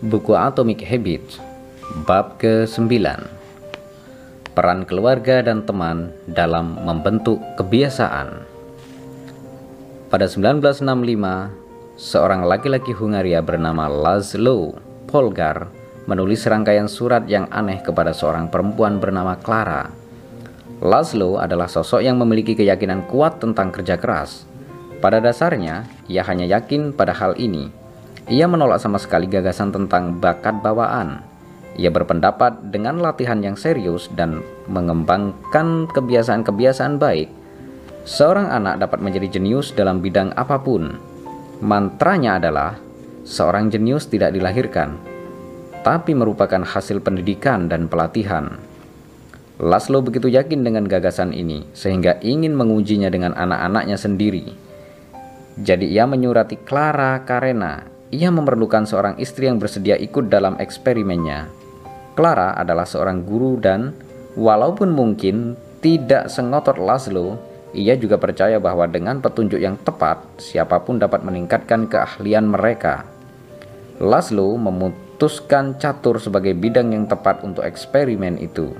Buku Atomic Habits Bab ke-9 Peran keluarga dan teman dalam membentuk kebiasaan Pada 1965, seorang laki-laki Hungaria bernama Laszlo Polgar menulis serangkaian surat yang aneh kepada seorang perempuan bernama Clara. Laszlo adalah sosok yang memiliki keyakinan kuat tentang kerja keras. Pada dasarnya, ia hanya yakin pada hal ini – ia menolak sama sekali gagasan tentang bakat bawaan. Ia berpendapat dengan latihan yang serius dan mengembangkan kebiasaan-kebiasaan baik, seorang anak dapat menjadi jenius dalam bidang apa pun. Mantranya adalah seorang jenius tidak dilahirkan, tapi merupakan hasil pendidikan dan pelatihan. Laszlo begitu yakin dengan gagasan ini sehingga ingin mengujinya dengan anak-anaknya sendiri. Jadi ia menyurati Clara Karena ia memerlukan seorang istri yang bersedia ikut dalam eksperimennya. Clara adalah seorang guru dan walaupun mungkin tidak sengotot Laszlo, ia juga percaya bahwa dengan petunjuk yang tepat, siapa pun dapat meningkatkan keahlian mereka. Laszlo memutuskan catur sebagai bidang yang tepat untuk eksperimen itu.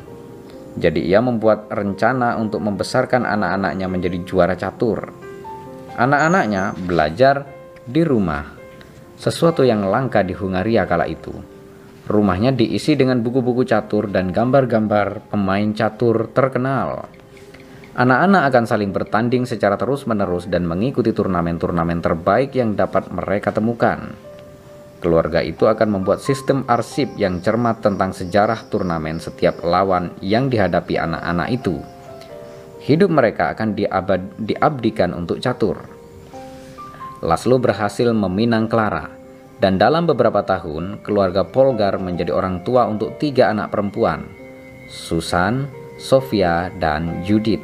Jadi ia membuat rencana untuk membesarkan anak-anaknya menjadi juara catur. Anak-anaknya belajar di rumah sesuatu yang langka di Hungaria kala itu. Rumahnya diisi dengan buku-buku catur dan gambar-gambar pemain catur terkenal. Anak-anak akan saling bertanding secara terus-menerus dan mengikuti turnamen-turnamen terbaik yang dapat mereka temukan. Keluarga itu akan membuat sistem arsip yang cermat tentang sejarah turnamen setiap lawan yang dihadapi anak-anak itu. Hidup mereka akan diabad, diabdikan untuk catur. Laszlo berhasil meminang Clara, dan dalam beberapa tahun keluarga Polgar menjadi orang tua untuk tiga anak perempuan, Susan, Sofia, dan Judith.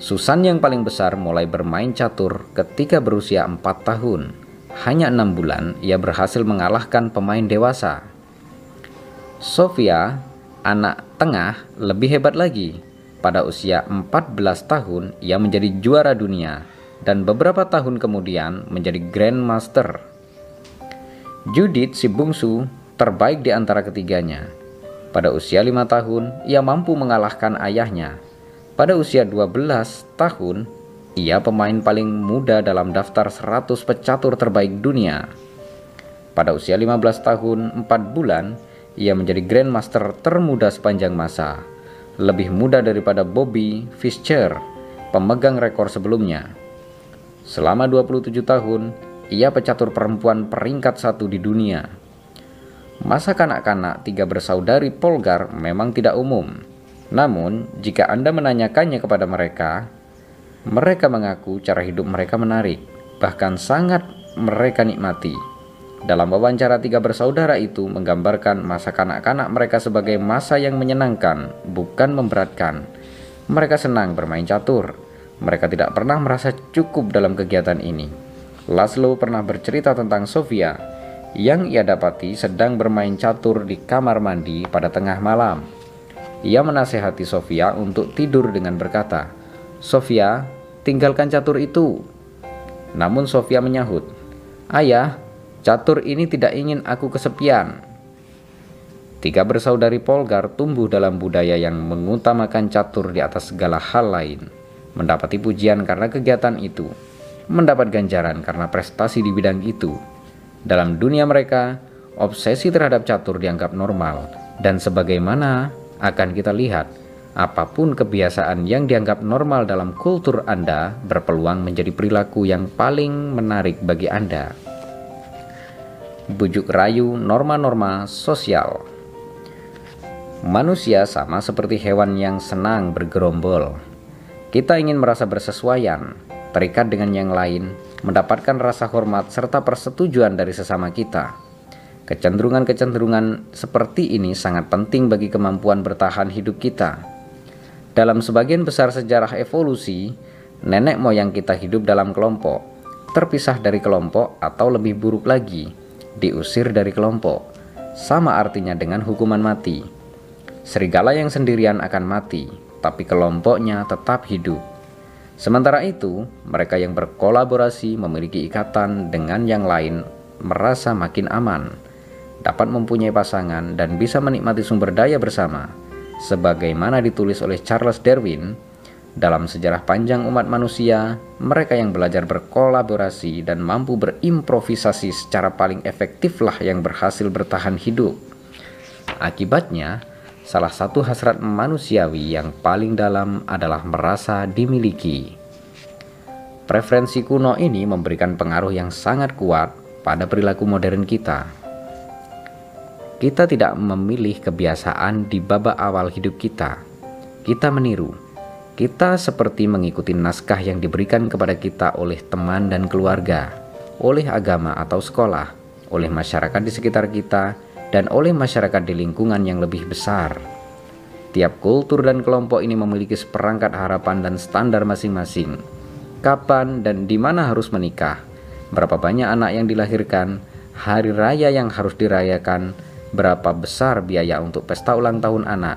Susan yang paling besar mulai bermain catur ketika berusia empat tahun. Hanya enam bulan ia berhasil mengalahkan pemain dewasa. Sofia, anak tengah, lebih hebat lagi. Pada usia 14 tahun, ia menjadi juara dunia dan beberapa tahun kemudian menjadi Grandmaster. Judith si bungsu terbaik di antara ketiganya. Pada usia lima tahun, ia mampu mengalahkan ayahnya. Pada usia 12 tahun, ia pemain paling muda dalam daftar 100 pecatur terbaik dunia. Pada usia 15 tahun 4 bulan, ia menjadi Grandmaster termuda sepanjang masa. Lebih muda daripada Bobby Fischer, pemegang rekor sebelumnya. Selama 27 tahun, ia pecatur perempuan peringkat satu di dunia. Masa kanak-kanak tiga bersaudari Polgar memang tidak umum. Namun, jika Anda menanyakannya kepada mereka, mereka mengaku cara hidup mereka menarik, bahkan sangat mereka nikmati. Dalam wawancara tiga bersaudara itu menggambarkan masa kanak-kanak mereka sebagai masa yang menyenangkan, bukan memberatkan. Mereka senang bermain catur, mereka tidak pernah merasa cukup dalam kegiatan ini. Laszlo pernah bercerita tentang Sofia yang ia dapati sedang bermain catur di kamar mandi pada tengah malam. Ia menasehati Sofia untuk tidur dengan berkata, "Sofia, tinggalkan catur itu." Namun Sofia menyahut, "Ayah, catur ini tidak ingin aku kesepian." Tiga bersaudari Polgar tumbuh dalam budaya yang mengutamakan catur di atas segala hal lain mendapati pujian karena kegiatan itu, mendapat ganjaran karena prestasi di bidang itu. Dalam dunia mereka, obsesi terhadap catur dianggap normal, dan sebagaimana akan kita lihat, apa pun kebiasaan yang dianggap normal dalam kultur Anda berpeluang menjadi perilaku yang paling menarik bagi Anda. Bujuk rayu norma-norma sosial Manusia sama seperti hewan yang senang bergerombol, kita ingin merasa bersesuaian, terikat dengan yang lain, mendapatkan rasa hormat serta persetujuan dari sesama kita. Kecenderungan-kecenderungan seperti ini sangat penting bagi kemampuan bertahan hidup kita. Dalam sebagian besar sejarah evolusi, nenek moyang kita hidup dalam kelompok, terpisah dari kelompok atau lebih buruk lagi, diusir dari kelompok. Sama artinya dengan hukuman mati. Serigala yang sendirian akan mati, tapi kelompoknya tetap hidup. Sementara itu, mereka yang berkolaborasi memiliki ikatan dengan yang lain merasa makin aman, dapat mempunyai pasangan, dan bisa menikmati sumber daya bersama. Sebagaimana ditulis oleh Charles Darwin, dalam sejarah panjang umat manusia, mereka yang belajar berkolaborasi dan mampu berimprovisasi secara paling efektiflah yang berhasil bertahan hidup. Akibatnya, salah satu hasrat manusiawi yang paling dalam adalah merasa dimiliki. Preferensi kuno ini memberikan pengaruh yang sangat kuat pada perilaku modern kita. Kita tidak memilih kebiasaan di babak awal hidup kita. Kita meniru. Kita seperti mengikuti naskah yang diberikan kepada kita oleh teman dan keluarga, oleh agama atau sekolah, oleh masyarakat di sekitar kita, dan oleh masyarakat di lingkungan yang lebih besar. Tiap kultur dan kelompok ini memiliki seperangkat harapan dan standar masing-masing. Kapan dan di mana harus menikah, berapa banyak anak yang dilahirkan, hari raya yang harus dirayakan, berapa besar biaya untuk pesta ulang tahun anak.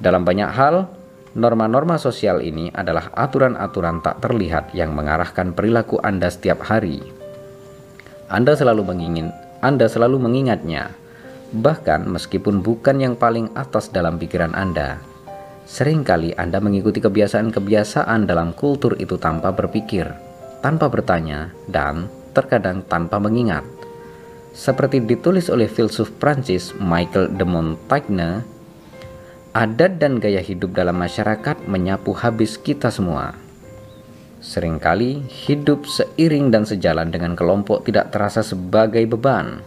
Dalam banyak hal, norma-norma sosial ini adalah aturan-aturan tak terlihat yang mengarahkan perilaku Anda setiap hari. Anda selalu mengingin anda selalu mengingatnya, bahkan meskipun bukan yang paling atas dalam pikiran Anda. Seringkali Anda mengikuti kebiasaan-kebiasaan dalam kultur itu tanpa berpikir, tanpa bertanya, dan terkadang tanpa mengingat. Seperti ditulis oleh filsuf Prancis Michael de Montaigne, adat dan gaya hidup dalam masyarakat menyapu habis kita semua. Seringkali hidup seiring dan sejalan dengan kelompok tidak terasa sebagai beban.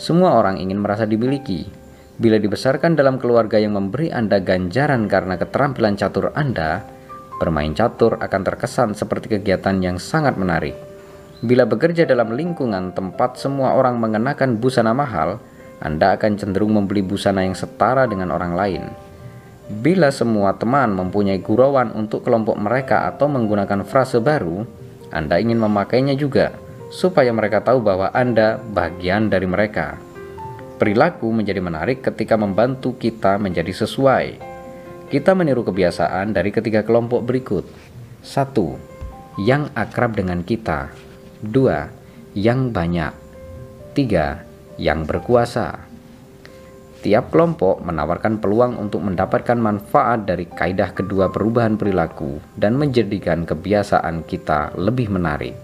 Semua orang ingin merasa dimiliki. Bila dibesarkan dalam keluarga yang memberi Anda ganjaran karena keterampilan catur Anda, bermain catur akan terkesan seperti kegiatan yang sangat menarik. Bila bekerja dalam lingkungan tempat semua orang mengenakan busana mahal, Anda akan cenderung membeli busana yang setara dengan orang lain. Bila semua teman mempunyai gurauan untuk kelompok mereka atau menggunakan frase baru, Anda ingin memakainya juga, supaya mereka tahu bahwa Anda bagian dari mereka. Perilaku menjadi menarik ketika membantu kita menjadi sesuai. Kita meniru kebiasaan dari ketiga kelompok berikut. 1. Yang akrab dengan kita. 2. Yang banyak. 3. Yang berkuasa. Tiap kelompok menawarkan peluang untuk mendapatkan manfaat dari kaidah kedua perubahan perilaku dan menjadikan kebiasaan kita lebih menarik.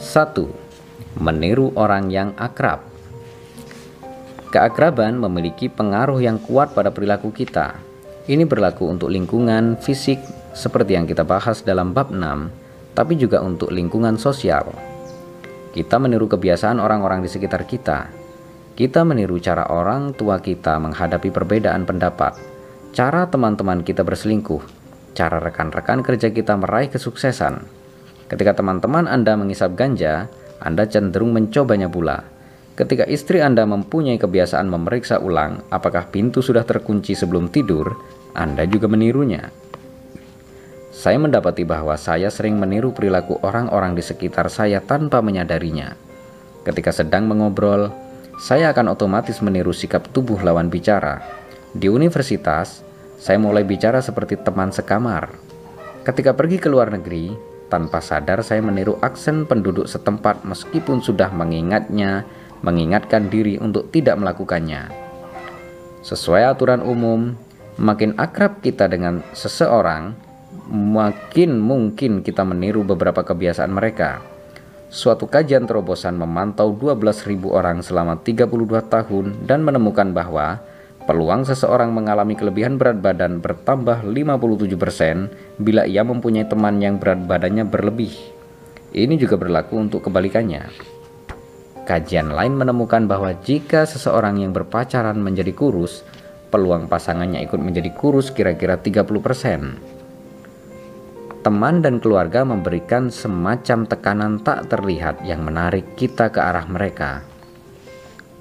1. Meniru orang yang akrab. Keakraban memiliki pengaruh yang kuat pada perilaku kita. Ini berlaku untuk lingkungan fisik seperti yang kita bahas dalam bab 6, tapi juga untuk lingkungan sosial. Kita meniru kebiasaan orang-orang di sekitar kita, kita meniru cara orang tua kita menghadapi perbedaan pendapat, cara teman-teman kita berselingkuh, cara rekan-rekan kerja kita meraih kesuksesan. Ketika teman-teman Anda mengisap ganja, Anda cenderung mencobanya pula. Ketika istri Anda mempunyai kebiasaan memeriksa ulang apakah pintu sudah terkunci sebelum tidur, Anda juga menirunya. Saya mendapati bahwa saya sering meniru perilaku orang-orang di sekitar saya tanpa menyadarinya. Ketika sedang mengobrol, saya akan otomatis meniru sikap tubuh lawan bicara. Di universitas, saya mulai bicara seperti teman sekamar. Ketika pergi ke luar negeri, tanpa sadar saya meniru aksen penduduk setempat meskipun sudah mengingatnya, mengingatkan diri untuk tidak melakukannya. Sesuai aturan umum, makin akrab kita dengan seseorang, makin mungkin kita meniru beberapa kebiasaan mereka suatu kajian terobosan memantau 12.000 orang selama 32 tahun dan menemukan bahwa peluang seseorang mengalami kelebihan berat badan bertambah 57% bila ia mempunyai teman yang berat badannya berlebih. Ini juga berlaku untuk kebalikannya. Kajian lain menemukan bahwa jika seseorang yang berpacaran menjadi kurus, peluang pasangannya ikut menjadi kurus kira-kira 30% teman dan keluarga memberikan semacam tekanan tak terlihat yang menarik kita ke arah mereka.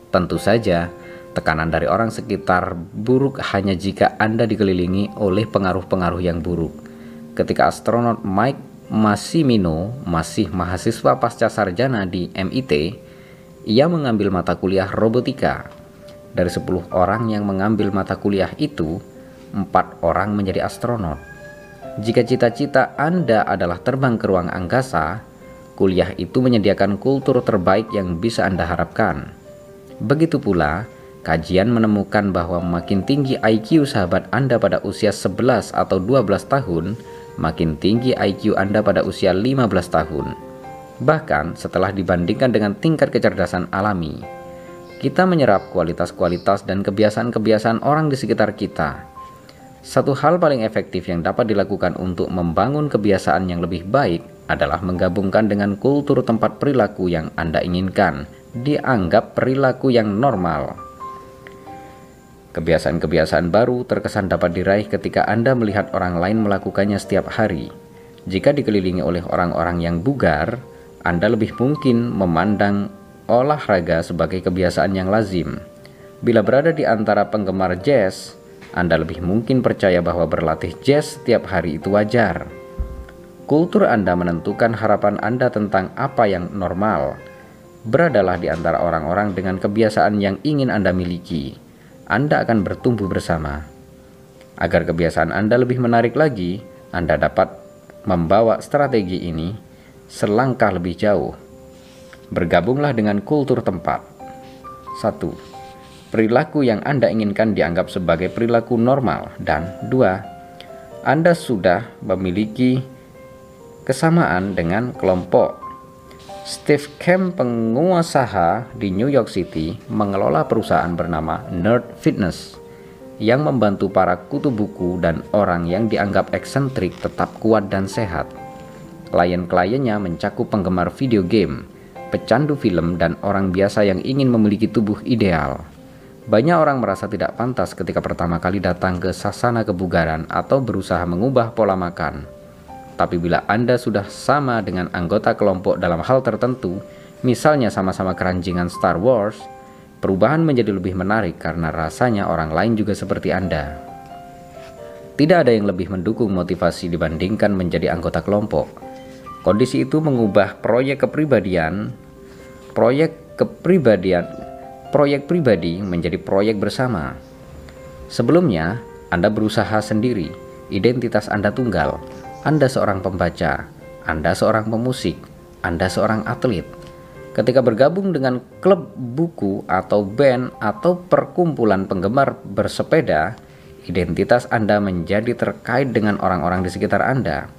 Tentu saja, tekanan dari orang sekitar buruk hanya jika Anda dikelilingi oleh pengaruh-pengaruh yang buruk. Ketika astronot Mike Massimino masih mahasiswa pasca sarjana di MIT, ia mengambil mata kuliah robotika. Dari 10 orang yang mengambil mata kuliah itu, empat orang menjadi astronot. Jika cita-cita Anda adalah terbang ke ruang angkasa, kuliah itu menyediakan kultur terbaik yang bisa Anda harapkan. Begitu pula, kajian menemukan bahwa makin tinggi IQ sahabat Anda pada usia 11 atau 12 tahun, makin tinggi IQ Anda pada usia 15 tahun. Bahkan setelah dibandingkan dengan tingkat kecerdasan alami, kita menyerap kualitas-kualitas dan kebiasaan-kebiasaan orang di sekitar kita. Satu hal paling efektif yang dapat dilakukan untuk membangun kebiasaan yang lebih baik adalah menggabungkan dengan kultur tempat perilaku yang Anda inginkan, dianggap perilaku yang normal. Kebiasaan-kebiasaan baru terkesan dapat diraih ketika Anda melihat orang lain melakukannya setiap hari. Jika dikelilingi oleh orang-orang yang bugar, Anda lebih mungkin memandang olahraga sebagai kebiasaan yang lazim. Bila berada di antara penggemar jazz, Anda lebih mungkin percaya bahwa berlatih jazz setiap hari itu wajar. Kultur Anda menentukan harapan Anda tentang apa yang normal. Beradalah di antara orang-orang dengan kebiasaan yang ingin Anda miliki. Anda akan bertumbuh bersama. Agar kebiasaan Anda lebih menarik lagi, Anda dapat membawa strategi ini selangkah lebih jauh. Bergabunglah dengan kultur tempat. 1. Perilaku yang Anda inginkan dianggap sebagai perilaku normal dan 2. Anda sudah memiliki kesamaan dengan kelompok. Steve Camp, pengusaha di New York City, mengelola perusahaan bernama Nerd Fitness yang membantu para kutu buku dan orang yang dianggap eksentrik tetap kuat dan sehat. Klien-kliennya mencakup penggemar video game, pecandu film, dan orang biasa yang ingin memiliki tubuh ideal. Banyak orang merasa tidak pantas ketika pertama kali datang ke sasana kebugaran atau berusaha mengubah pola makan. Tapi bila Anda sudah sama dengan anggota kelompok dalam hal tertentu, misalnya sama-sama keranjingan Star Wars, perubahan menjadi lebih menarik karena rasanya orang lain juga seperti Anda. Tidak ada yang lebih mendukung motivasi dibandingkan menjadi anggota kelompok. Kondisi itu mengubah proyek kepribadian, proyek kepribadian, proyek pribadi menjadi proyek bersama. Sebelumnya, Anda berusaha sendiri, identitas Anda tunggal, anda seorang pembaca, Anda seorang pemusik, Anda seorang atlet. Ketika bergabung dengan klub buku atau band atau perkumpulan penggemar bersepeda, identitas Anda menjadi terkait dengan orang-orang di sekitar Anda.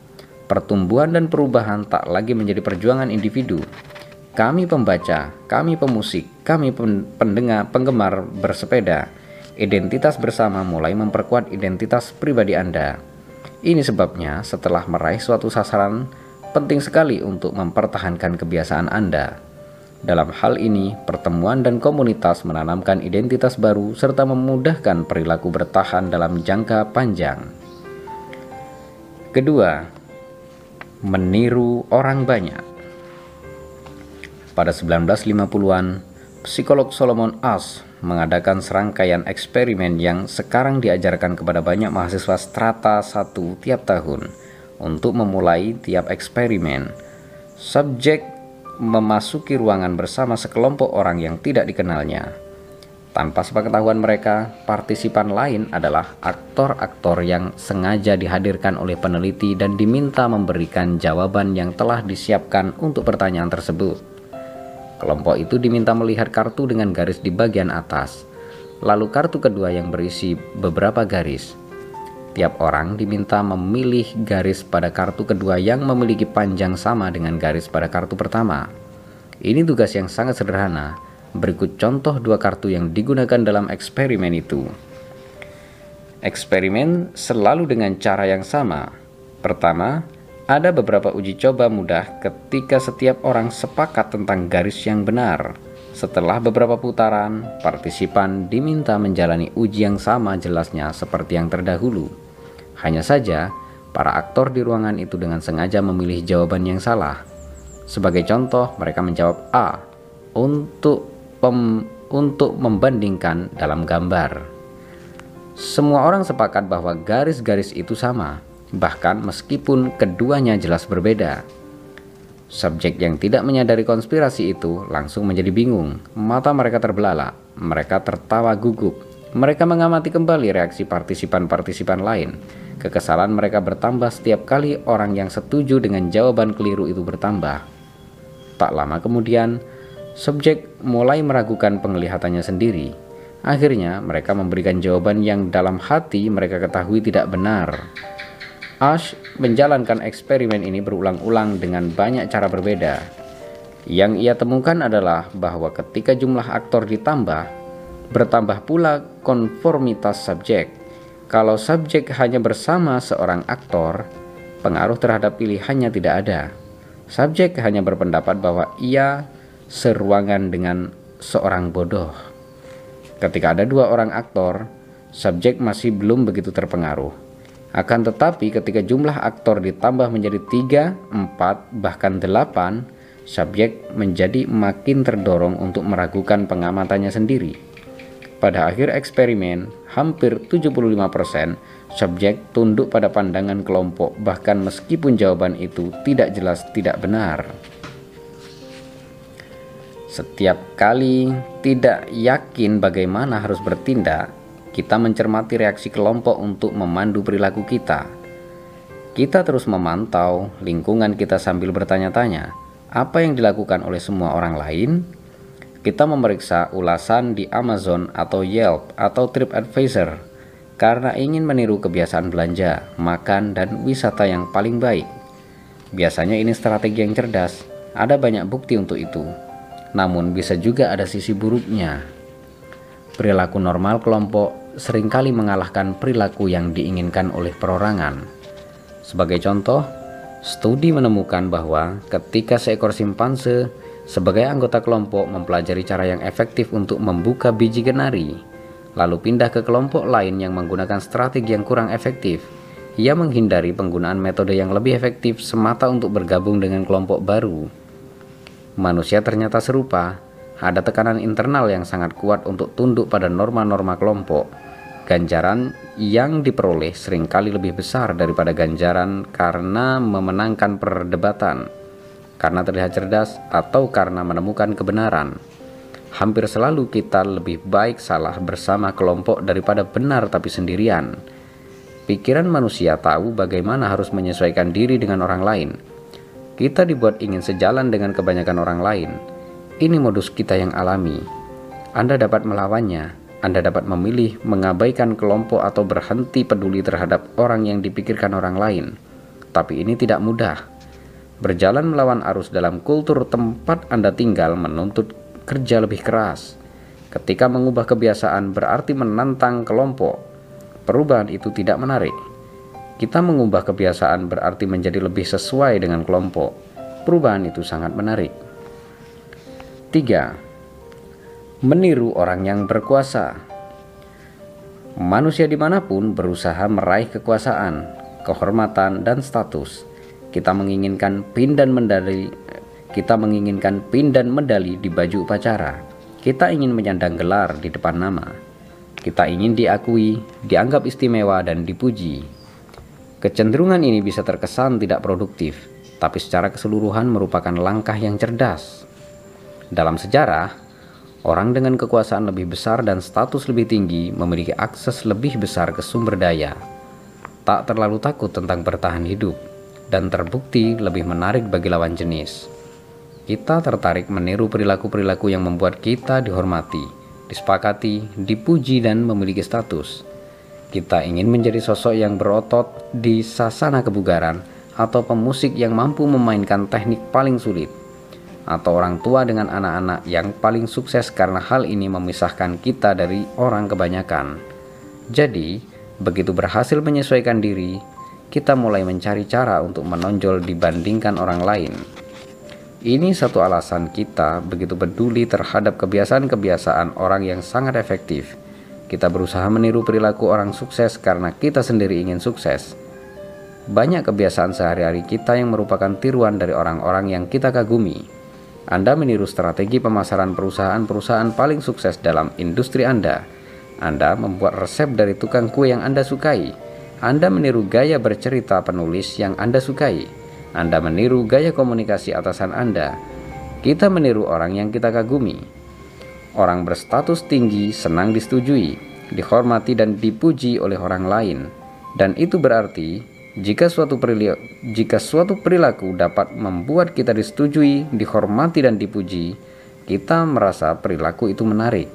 Pertumbuhan dan perubahan tak lagi menjadi perjuangan individu. Kami pembaca, kami pemusik, kami pendengar, penggemar bersepeda. Identitas bersama mulai memperkuat identitas pribadi Anda. Ini sebabnya setelah meraih suatu sasaran, penting sekali untuk mempertahankan kebiasaan Anda. Dalam hal ini, pertemuan dan komunitas menanamkan identitas baru serta memudahkan perilaku bertahan dalam jangka panjang. Kedua, meniru orang banyak. Pada 1950-an, psikolog Solomon Asch mengadakan serangkaian eksperimen yang sekarang diajarkan kepada banyak mahasiswa strata 1 tiap tahun. Untuk memulai tiap eksperimen, subjek memasuki ruangan bersama sekelompok orang yang tidak dikenalnya. Tanpa sepengetahuan mereka, partisipan lain adalah aktor-aktor yang sengaja dihadirkan oleh peneliti dan diminta memberikan jawaban yang telah disiapkan untuk pertanyaan tersebut. Kelompok itu diminta melihat kartu dengan garis di bagian atas, lalu kartu kedua yang berisi beberapa garis. Tiap orang diminta memilih garis pada kartu kedua yang memiliki panjang sama dengan garis pada kartu pertama. Ini tugas yang sangat sederhana. Berikut contoh dua kartu yang digunakan dalam eksperimen itu. Eksperimen selalu dengan cara yang sama. Pertama, ada beberapa uji coba mudah ketika setiap orang sepakat tentang garis yang benar. Setelah beberapa putaran, partisipan diminta menjalani uji yang sama jelasnya seperti yang terdahulu. Hanya saja, para aktor di ruangan itu dengan sengaja memilih jawaban yang salah. Sebagai contoh, mereka menjawab A untuk pem, untuk membandingkan dalam gambar. Semua orang sepakat bahwa garis-garis itu sama, bahkan meskipun keduanya jelas berbeda. Subjek yang tidak menyadari konspirasi itu langsung menjadi bingung. Mata mereka terbelalak, mereka tertawa gugup. Mereka mengamati kembali reaksi partisipan-partisipan lain. Kekesalan mereka bertambah setiap kali orang yang setuju dengan jawaban keliru itu bertambah. Tak lama kemudian, subjek mulai meragukan penglihatannya sendiri. Akhirnya, mereka memberikan jawaban yang dalam hati mereka ketahui tidak benar. Ash menjalankan eksperimen ini berulang-ulang dengan banyak cara berbeda. Yang ia temukan adalah bahwa ketika jumlah aktor ditambah, bertambah pula konformitas subjek. Kalau subjek hanya bersama seorang aktor, pengaruh terhadap pilihannya tidak ada. Subjek hanya berpendapat bahwa ia seruangan dengan seorang bodoh. Ketika ada dua orang aktor, subjek masih belum begitu terpengaruh. Akan tetapi ketika jumlah aktor ditambah menjadi tiga, empat, bahkan delapan, subjek menjadi makin terdorong untuk meragukan pengamatannya sendiri. Pada akhir eksperimen, hampir 75% subjek tunduk pada pandangan kelompok bahkan meskipun jawaban itu tidak jelas tidak benar. Setiap kali tidak yakin bagaimana harus bertindak, kita mencermati reaksi kelompok untuk memandu perilaku kita. Kita terus memantau lingkungan kita sambil bertanya-tanya, apa yang dilakukan oleh semua orang lain? Kita memeriksa ulasan di Amazon atau Yelp atau TripAdvisor karena ingin meniru kebiasaan belanja, makan, dan wisata yang paling baik. Biasanya ini strategi yang cerdas, ada banyak bukti untuk itu. Namun bisa juga ada sisi buruknya. Perilaku normal kelompok sering kali mengalahkan perilaku yang diinginkan oleh perorangan. Sebagai contoh, studi menemukan bahwa ketika seekor simpanse sebagai anggota kelompok mempelajari cara yang efektif untuk membuka biji kenari, lalu pindah ke kelompok lain yang menggunakan strategi yang kurang efektif. Ia menghindari penggunaan metode yang lebih efektif semata untuk bergabung dengan kelompok baru. Manusia ternyata serupa, ada tekanan internal yang sangat kuat untuk tunduk pada norma-norma kelompok. Ganjaran yang diperoleh sering kali lebih besar daripada ganjaran karena memenangkan perdebatan, karena terlihat cerdas, atau karena menemukan kebenaran. Hampir selalu kita lebih baik salah bersama kelompok daripada benar tapi sendirian. Pikiran manusia tahu bagaimana harus menyesuaikan diri dengan orang lain. Kita dibuat ingin sejalan dengan kebanyakan orang lain. Ini modus kita yang alami. Anda dapat melawannya. Anda dapat memilih mengabaikan kelompok atau berhenti peduli terhadap orang yang dipikirkan orang lain. Tapi ini tidak mudah. Berjalan melawan arus dalam kultur tempat Anda tinggal menuntut kerja lebih keras. Ketika mengubah kebiasaan berarti menantang kelompok, perubahan itu tidak menarik. Kita mengubah kebiasaan berarti menjadi lebih sesuai dengan kelompok. Perubahan itu sangat menarik. 3. Meniru orang yang berkuasa. Manusia di mana pun berusaha meraih kekuasaan, kehormatan, dan status. Kita menginginkan pin dan medali kita menginginkan pin dan medali di baju upacara. Kita ingin menyandang gelar di depan nama. Kita ingin diakui, dianggap istimewa, dan dipuji. Kecenderungan ini bisa terkesan tidak produktif, tapi secara keseluruhan merupakan langkah yang cerdas. Dalam sejarah, orang dengan kekuasaan lebih besar dan status lebih tinggi memiliki akses lebih besar ke sumber daya, tak terlalu takut tentang bertahan hidup, dan terbukti lebih menarik bagi lawan jenis. Kita tertarik meniru perilaku-perilaku yang membuat kita dihormati, disepakati, dipuji, dan memiliki status. Kita ingin menjadi sosok yang berotot di sasana kebugaran, atau pemusik yang mampu memainkan teknik paling sulit, atau orang tua dengan anak-anak yang paling sukses karena hal ini memisahkan kita dari orang kebanyakan. Jadi, begitu berhasil menyesuaikan diri, kita mulai mencari cara untuk menonjol dibandingkan orang lain. Ini satu alasan kita begitu peduli terhadap kebiasaan-kebiasaan orang yang sangat efektif. Kita berusaha meniru perilaku orang sukses karena kita sendiri ingin sukses. Banyak kebiasaan sehari-hari kita yang merupakan tiruan dari orang-orang yang kita kagumi. Anda meniru strategi pemasaran perusahaan-perusahaan paling sukses dalam industri Anda. Anda membuat resep dari tukang kue yang Anda sukai. Anda meniru gaya bercerita penulis yang Anda sukai. Anda meniru gaya komunikasi atasan Anda. Kita meniru orang yang kita kagumi. Orang berstatus tinggi senang disetujui, dihormati dan dipuji oleh orang lain. Dan itu berarti Jika suatu perilaku, jika suatu perilaku dapat membuat kita disetujui, dihormati dan dipuji, kita merasa perilaku itu menarik.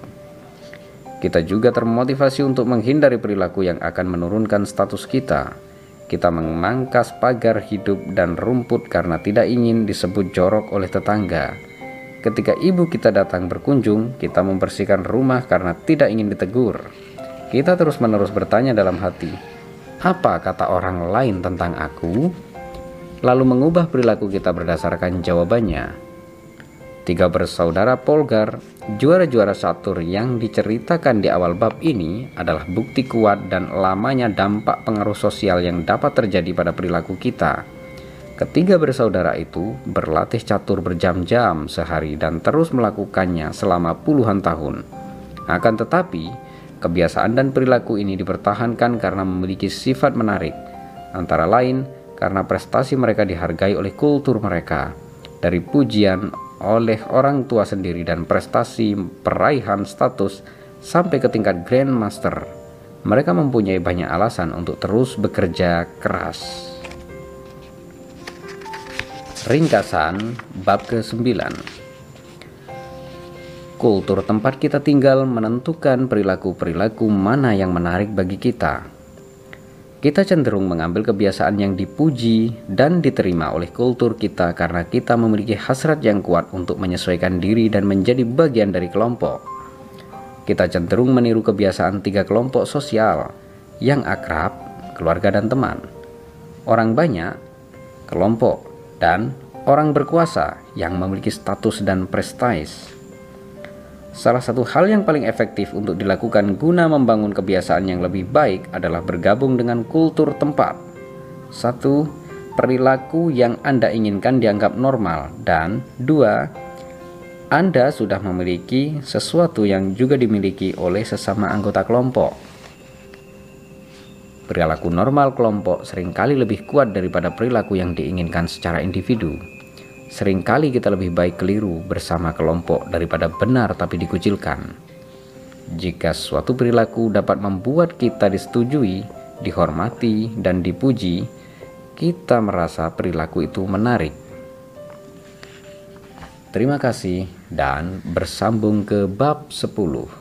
Kita juga termotivasi untuk menghindari perilaku yang akan menurunkan status kita. Kita memangkas pagar hidup dan rumput karena tidak ingin disebut jorok oleh tetangga. Ketika ibu kita datang berkunjung, kita membersihkan rumah karena tidak ingin ditegur. Kita terus-menerus bertanya dalam hati, apa kata orang lain tentang aku, lalu mengubah perilaku kita berdasarkan jawabannya. Tiga bersaudara Polgar, juara-juara Satur yang diceritakan di awal bab ini adalah bukti kuat dan lamanya dampak pengaruh sosial yang dapat terjadi pada perilaku kita. Ketiga bersaudara itu berlatih catur berjam-jam sehari dan terus melakukannya selama puluhan tahun. Akan tetapi, Kebiasaan dan perilaku ini dipertahankan karena memiliki sifat menarik, antara lain karena prestasi mereka dihargai oleh kultur mereka, dari pujian oleh orang tua sendiri dan prestasi peraihan status sampai ke tingkat grandmaster. Mereka mempunyai banyak alasan untuk terus bekerja keras. Ringkasan bab ke-9 Kultur tempat kita tinggal menentukan perilaku-perilaku mana yang menarik bagi kita. Kita cenderung mengambil kebiasaan yang dipuji dan diterima oleh kultur kita karena kita memiliki hasrat yang kuat untuk menyesuaikan diri dan menjadi bagian dari kelompok. Kita cenderung meniru kebiasaan tiga kelompok sosial yang akrab, keluarga dan teman. Orang banyak, kelompok, dan orang berkuasa yang memiliki status dan prestis. Salah satu hal yang paling efektif untuk dilakukan guna membangun kebiasaan yang lebih baik adalah bergabung dengan kultur tempat. Satu, perilaku yang Anda inginkan dianggap normal dan dua, Anda sudah memiliki sesuatu yang juga dimiliki oleh sesama anggota kelompok. Perilaku normal kelompok sering kali lebih kuat daripada perilaku yang diinginkan secara individu. Seringkali kita lebih baik keliru bersama kelompok daripada benar tapi dikucilkan. Jika suatu perilaku dapat membuat kita disetujui, dihormati, dan dipuji, kita merasa perilaku itu menarik. Terima kasih dan bersambung ke bab 10.